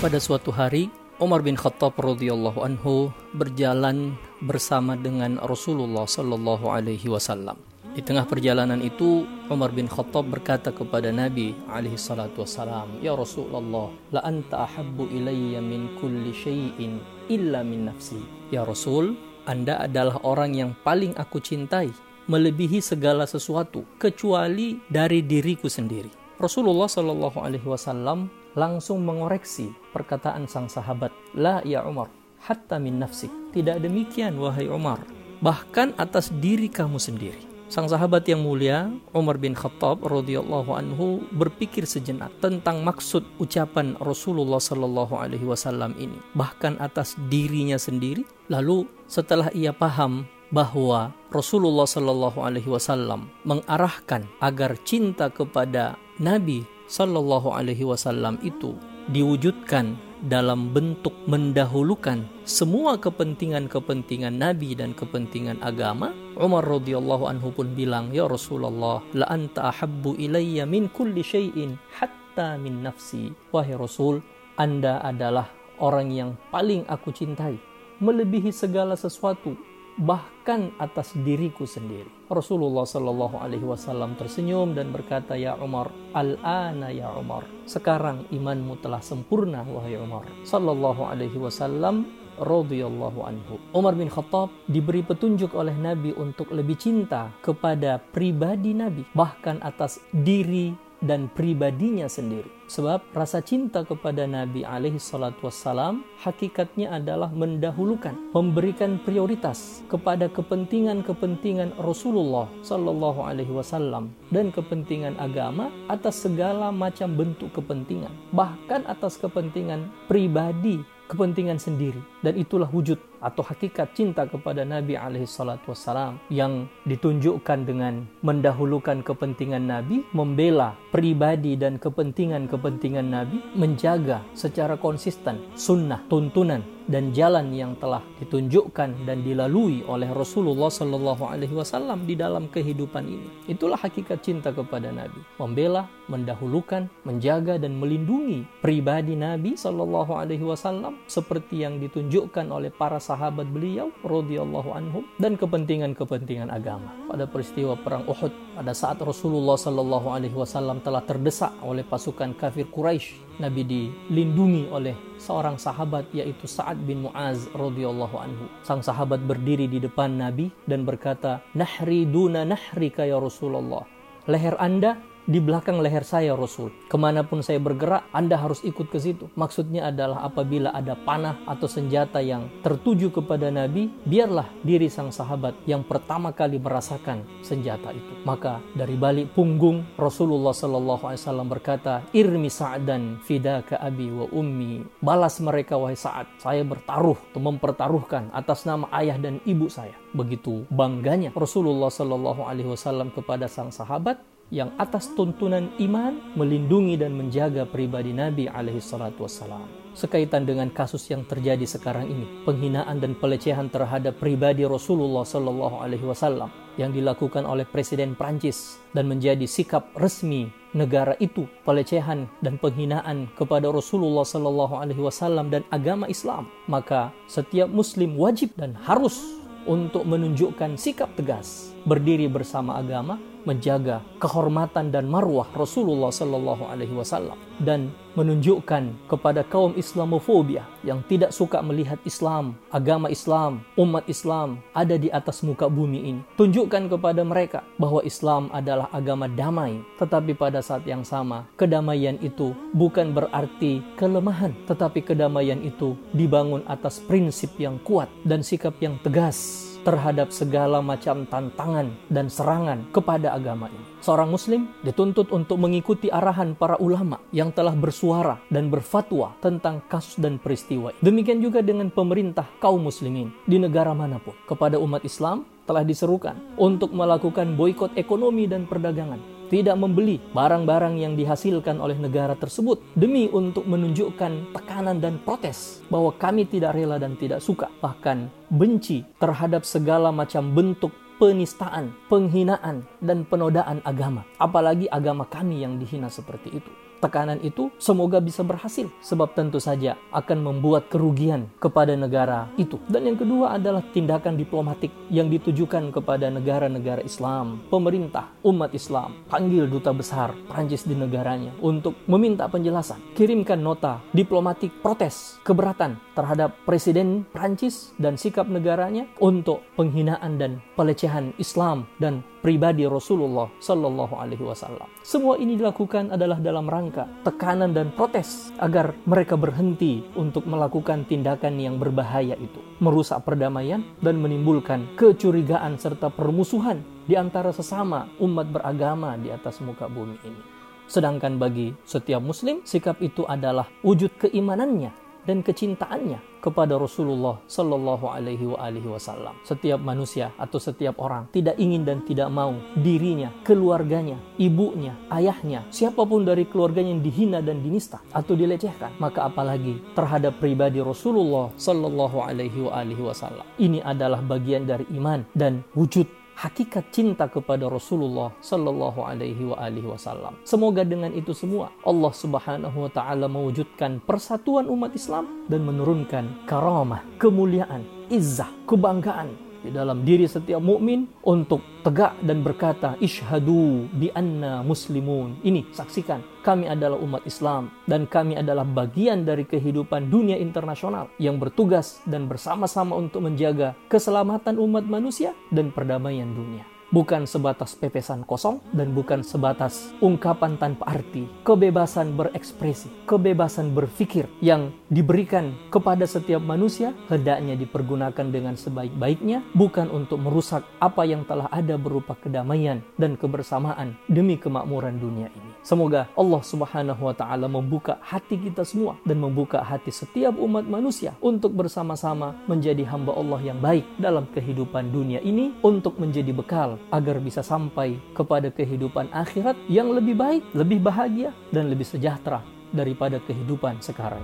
Pada suatu hari, Umar bin Khattab radhiyallahu anhu berjalan bersama dengan Rasulullah sallallahu alaihi wasallam. Di tengah perjalanan itu, Umar bin Khattab berkata kepada Nabi alaihi salatu wasallam, "Ya Rasulullah, la anta ahabbu ilayya min kulli syai'in illa min nafsi." Ya Rasul, Anda adalah orang yang paling aku cintai, melebihi segala sesuatu kecuali dari diriku sendiri. Rasulullah Shallallahu Alaihi Wasallam langsung mengoreksi perkataan sang sahabat, La ya Umar, hatta min nafsik. Tidak demikian wahai Umar, bahkan atas diri kamu sendiri. Sang sahabat yang mulia Umar bin Khattab radhiyallahu anhu berpikir sejenak tentang maksud ucapan Rasulullah Shallallahu alaihi wasallam ini bahkan atas dirinya sendiri lalu setelah ia paham bahwa Rasulullah Shallallahu alaihi wasallam mengarahkan agar cinta kepada Nabi Sallallahu Alaihi Wasallam itu diwujudkan dalam bentuk mendahulukan semua kepentingan-kepentingan Nabi dan kepentingan agama. Umar radhiyallahu anhu pun bilang, "Ya Rasulullah, la anta ahabbu ilayya min kulli syai'in hatta min nafsi." Wahai Rasul, Anda adalah orang yang paling aku cintai, melebihi segala sesuatu bahkan atas diriku sendiri. Rasulullah Shallallahu Alaihi Wasallam tersenyum dan berkata, Ya Umar, al-ana ya Umar. Sekarang imanmu telah sempurna, wahai Umar. Sallallahu Alaihi Wasallam radhiyallahu anhu. Umar bin Khattab diberi petunjuk oleh Nabi untuk lebih cinta kepada pribadi Nabi, bahkan atas diri dan pribadinya sendiri. Sebab rasa cinta kepada Nabi alaihi salatu wassalam hakikatnya adalah mendahulukan, memberikan prioritas kepada kepentingan-kepentingan Rasulullah sallallahu alaihi wasallam dan kepentingan agama atas segala macam bentuk kepentingan, bahkan atas kepentingan pribadi kepentingan sendiri dan itulah wujud atau hakikat cinta kepada Nabi alaihi salatu wassalam yang ditunjukkan dengan mendahulukan kepentingan Nabi, membela pribadi dan kepentingan-kepentingan Nabi, menjaga secara konsisten sunnah, tuntunan dan jalan yang telah ditunjukkan dan dilalui oleh Rasulullah Shallallahu Alaihi Wasallam di dalam kehidupan ini. Itulah hakikat cinta kepada Nabi, membela, mendahulukan, menjaga dan melindungi pribadi Nabi Shallallahu Alaihi Wasallam seperti yang ditunjukkan oleh para sahabat beliau radhiyallahu anhum dan kepentingan-kepentingan agama. Pada peristiwa perang Uhud, pada saat Rasulullah Shallallahu Alaihi Wasallam telah terdesak oleh pasukan kafir Quraisy, Nabi dilindungi oleh seorang sahabat yaitu Sa'ad bin Mu'az radhiyallahu anhu. Sang sahabat berdiri di depan Nabi dan berkata, "Nahri duna nahrika ya Rasulullah." Leher Anda di belakang leher saya Rasul. Ke mana pun saya bergerak, Anda harus ikut ke situ. Maksudnya adalah apabila ada panah atau senjata yang tertuju kepada Nabi, biarlah diri sang sahabat yang pertama kali merasakan senjata itu. Maka dari balik punggung Rasulullah Shallallahu Alaihi Wasallam berkata, Irmi Sa'dan fidaka abi wa ummi. Balas mereka wahai Sa'ad. Saya bertaruh atau mempertaruhkan atas nama ayah dan ibu saya. Begitu bangganya Rasulullah Shallallahu Alaihi Wasallam kepada sang sahabat yang atas tuntunan iman melindungi dan menjaga pribadi Nabi alaihi salatu wassalam. Sekaitan dengan kasus yang terjadi sekarang ini, penghinaan dan pelecehan terhadap pribadi Rasulullah Shallallahu alaihi wasallam yang dilakukan oleh Presiden Prancis dan menjadi sikap resmi negara itu pelecehan dan penghinaan kepada Rasulullah Shallallahu alaihi wasallam dan agama Islam, maka setiap muslim wajib dan harus untuk menunjukkan sikap tegas berdiri bersama agama menjaga kehormatan dan marwah Rasulullah Sallallahu Alaihi Wasallam dan menunjukkan kepada kaum Islamofobia yang tidak suka melihat Islam, agama Islam, umat Islam ada di atas muka bumi ini. Tunjukkan kepada mereka bahwa Islam adalah agama damai, tetapi pada saat yang sama kedamaian itu bukan berarti kelemahan, tetapi kedamaian itu dibangun atas prinsip yang kuat dan sikap yang tegas terhadap segala macam tantangan dan serangan kepada agama ini. Seorang muslim dituntut untuk mengikuti arahan para ulama yang telah bersuara dan berfatwa tentang kasus dan peristiwa. Demikian juga dengan pemerintah kaum muslimin di negara mana pun. Kepada umat Islam telah diserukan untuk melakukan boykot ekonomi dan perdagangan tidak membeli barang-barang yang dihasilkan oleh negara tersebut demi untuk menunjukkan tekanan dan protes bahwa kami tidak rela dan tidak suka bahkan benci terhadap segala macam bentuk penistaan, penghinaan, dan penodaan agama. Apalagi agama kami yang dihina seperti itu. Tekanan itu semoga bisa berhasil sebab tentu saja akan membuat kerugian kepada negara itu. Dan yang kedua adalah tindakan diplomatik yang ditujukan kepada negara-negara Islam, pemerintah, umat Islam, panggil duta besar Prancis di negaranya untuk meminta penjelasan, kirimkan nota diplomatik protes keberatan terhadap Presiden Prancis dan sikap negaranya untuk penghinaan dan pelecehan Islam dan pribadi Rasulullah Sallallahu Alaihi Wasallam. Semua ini dilakukan adalah dalam rangka tekanan dan protes agar mereka berhenti untuk melakukan tindakan yang berbahaya itu, merusak perdamaian dan menimbulkan kecurigaan serta permusuhan di antara sesama umat beragama di atas muka bumi ini. Sedangkan bagi setiap muslim, sikap itu adalah wujud keimanannya dan kecintaannya kepada Rasulullah Shallallahu Alaihi Wasallam. Setiap manusia atau setiap orang tidak ingin dan tidak mau dirinya, keluarganya, ibunya, ayahnya, siapa pun dari keluarganya yang dihina dan dinista atau dilecehkan, maka apalagi terhadap pribadi Rasulullah Shallallahu Alaihi Wasallam. Ini adalah bagian dari iman dan wujud hakikat cinta kepada Rasulullah Sallallahu Alaihi Wasallam. Semoga dengan itu semua Allah Subhanahu Wa Taala mewujudkan persatuan umat Islam dan menurunkan karamah, kemuliaan, izzah, kebanggaan di dalam diri setiap mukmin untuk tegak dan berkata ishadu bi anna muslimun. Ini saksikan kami adalah umat Islam dan kami adalah bagian dari kehidupan dunia internasional yang bertugas dan bersama-sama untuk menjaga keselamatan umat manusia dan perdamaian dunia bukan sebatas pepesan kosong dan bukan sebatas ungkapan tanpa arti. Kebebasan berekspresi, kebebasan berpikir yang diberikan kepada setiap manusia hendaknya dipergunakan dengan sebaik-baiknya bukan untuk merusak apa yang telah ada berupa kedamaian dan kebersamaan demi kemakmuran dunia ini. Semoga Allah Subhanahu wa taala membuka hati kita semua dan membuka hati setiap umat manusia untuk bersama-sama menjadi hamba Allah yang baik dalam kehidupan dunia ini untuk menjadi bekal agar bisa sampai kepada kehidupan akhirat yang lebih baik, lebih bahagia, dan lebih sejahtera daripada kehidupan sekarang.